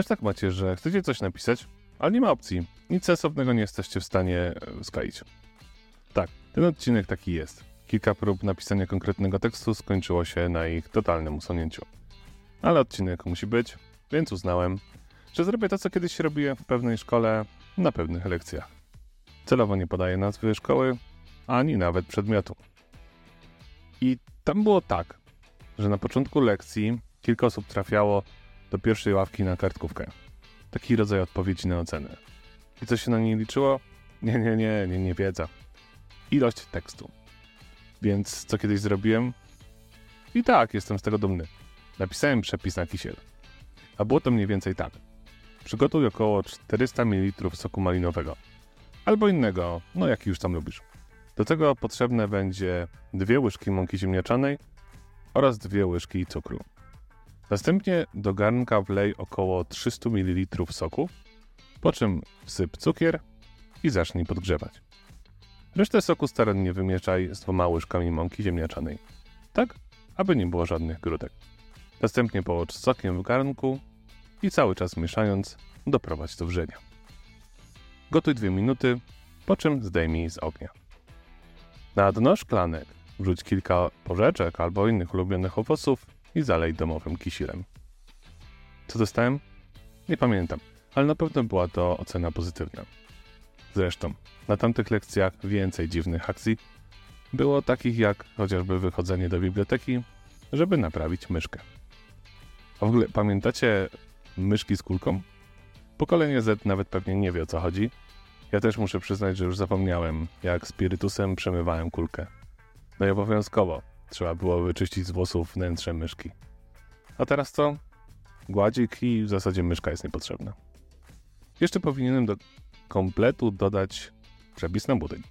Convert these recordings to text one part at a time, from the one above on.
Też tak macie, że chcecie coś napisać, ale nie ma opcji. Nic sensownego nie jesteście w stanie e, skleić. Tak, ten odcinek taki jest. Kilka prób napisania konkretnego tekstu skończyło się na ich totalnym usunięciu. Ale odcinek musi być, więc uznałem, że zrobię to, co kiedyś robiłem w pewnej szkole na pewnych lekcjach. Celowo nie podaję nazwy szkoły, ani nawet przedmiotu. I tam było tak, że na początku lekcji kilka osób trafiało do pierwszej ławki na kartkówkę. Taki rodzaj odpowiedzi na ocenę. I co się na niej liczyło? Nie, nie, nie, nie, nie wiedza. Ilość tekstu. Więc co kiedyś zrobiłem? I tak, jestem z tego dumny. Napisałem przepis na kisiel. A było to mniej więcej tak. Przygotuj około 400 ml soku malinowego. Albo innego, no jaki już tam lubisz. Do tego potrzebne będzie dwie łyżki mąki ziemniaczanej oraz dwie łyżki cukru. Następnie do garnka wlej około 300 ml soku, po czym wsyp cukier i zacznij podgrzewać. Resztę soku starannie wymieszaj z dwoma łyżkami mąki ziemniaczanej, tak aby nie było żadnych grudek. Następnie połącz sokiem w garnku i cały czas mieszając doprowadź do wrzenia. Gotuj 2 minuty, po czym zdejmij z ognia. Na dno szklanek wrzuć kilka porzeczek albo innych ulubionych owoców i zalej domowym kisilem. Co dostałem? Nie pamiętam, ale na pewno była to ocena pozytywna. Zresztą, na tamtych lekcjach więcej dziwnych akcji było takich jak chociażby wychodzenie do biblioteki, żeby naprawić myszkę. A w ogóle pamiętacie myszki z kulką? Pokolenie Z nawet pewnie nie wie o co chodzi. Ja też muszę przyznać, że już zapomniałem, jak spirytusem przemywałem kulkę. No i obowiązkowo trzeba było wyczyścić z włosów wnętrze myszki. A teraz co? Gładzik i w zasadzie myszka jest niepotrzebna. Jeszcze powinienem do kompletu dodać przepis na budyń.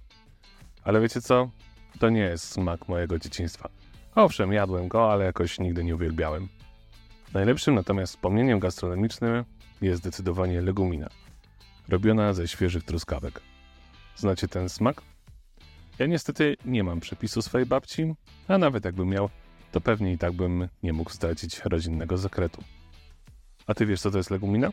Ale wiecie co? To nie jest smak mojego dzieciństwa. Owszem, jadłem go, ale jakoś nigdy nie uwielbiałem. Najlepszym natomiast wspomnieniem gastronomicznym jest zdecydowanie legumina, robiona ze świeżych truskawek. Znacie ten smak? Ja niestety nie mam przepisu swojej babci, a nawet jakbym miał, to pewnie i tak bym nie mógł stracić rodzinnego zakretu. A ty wiesz, co to jest legumina?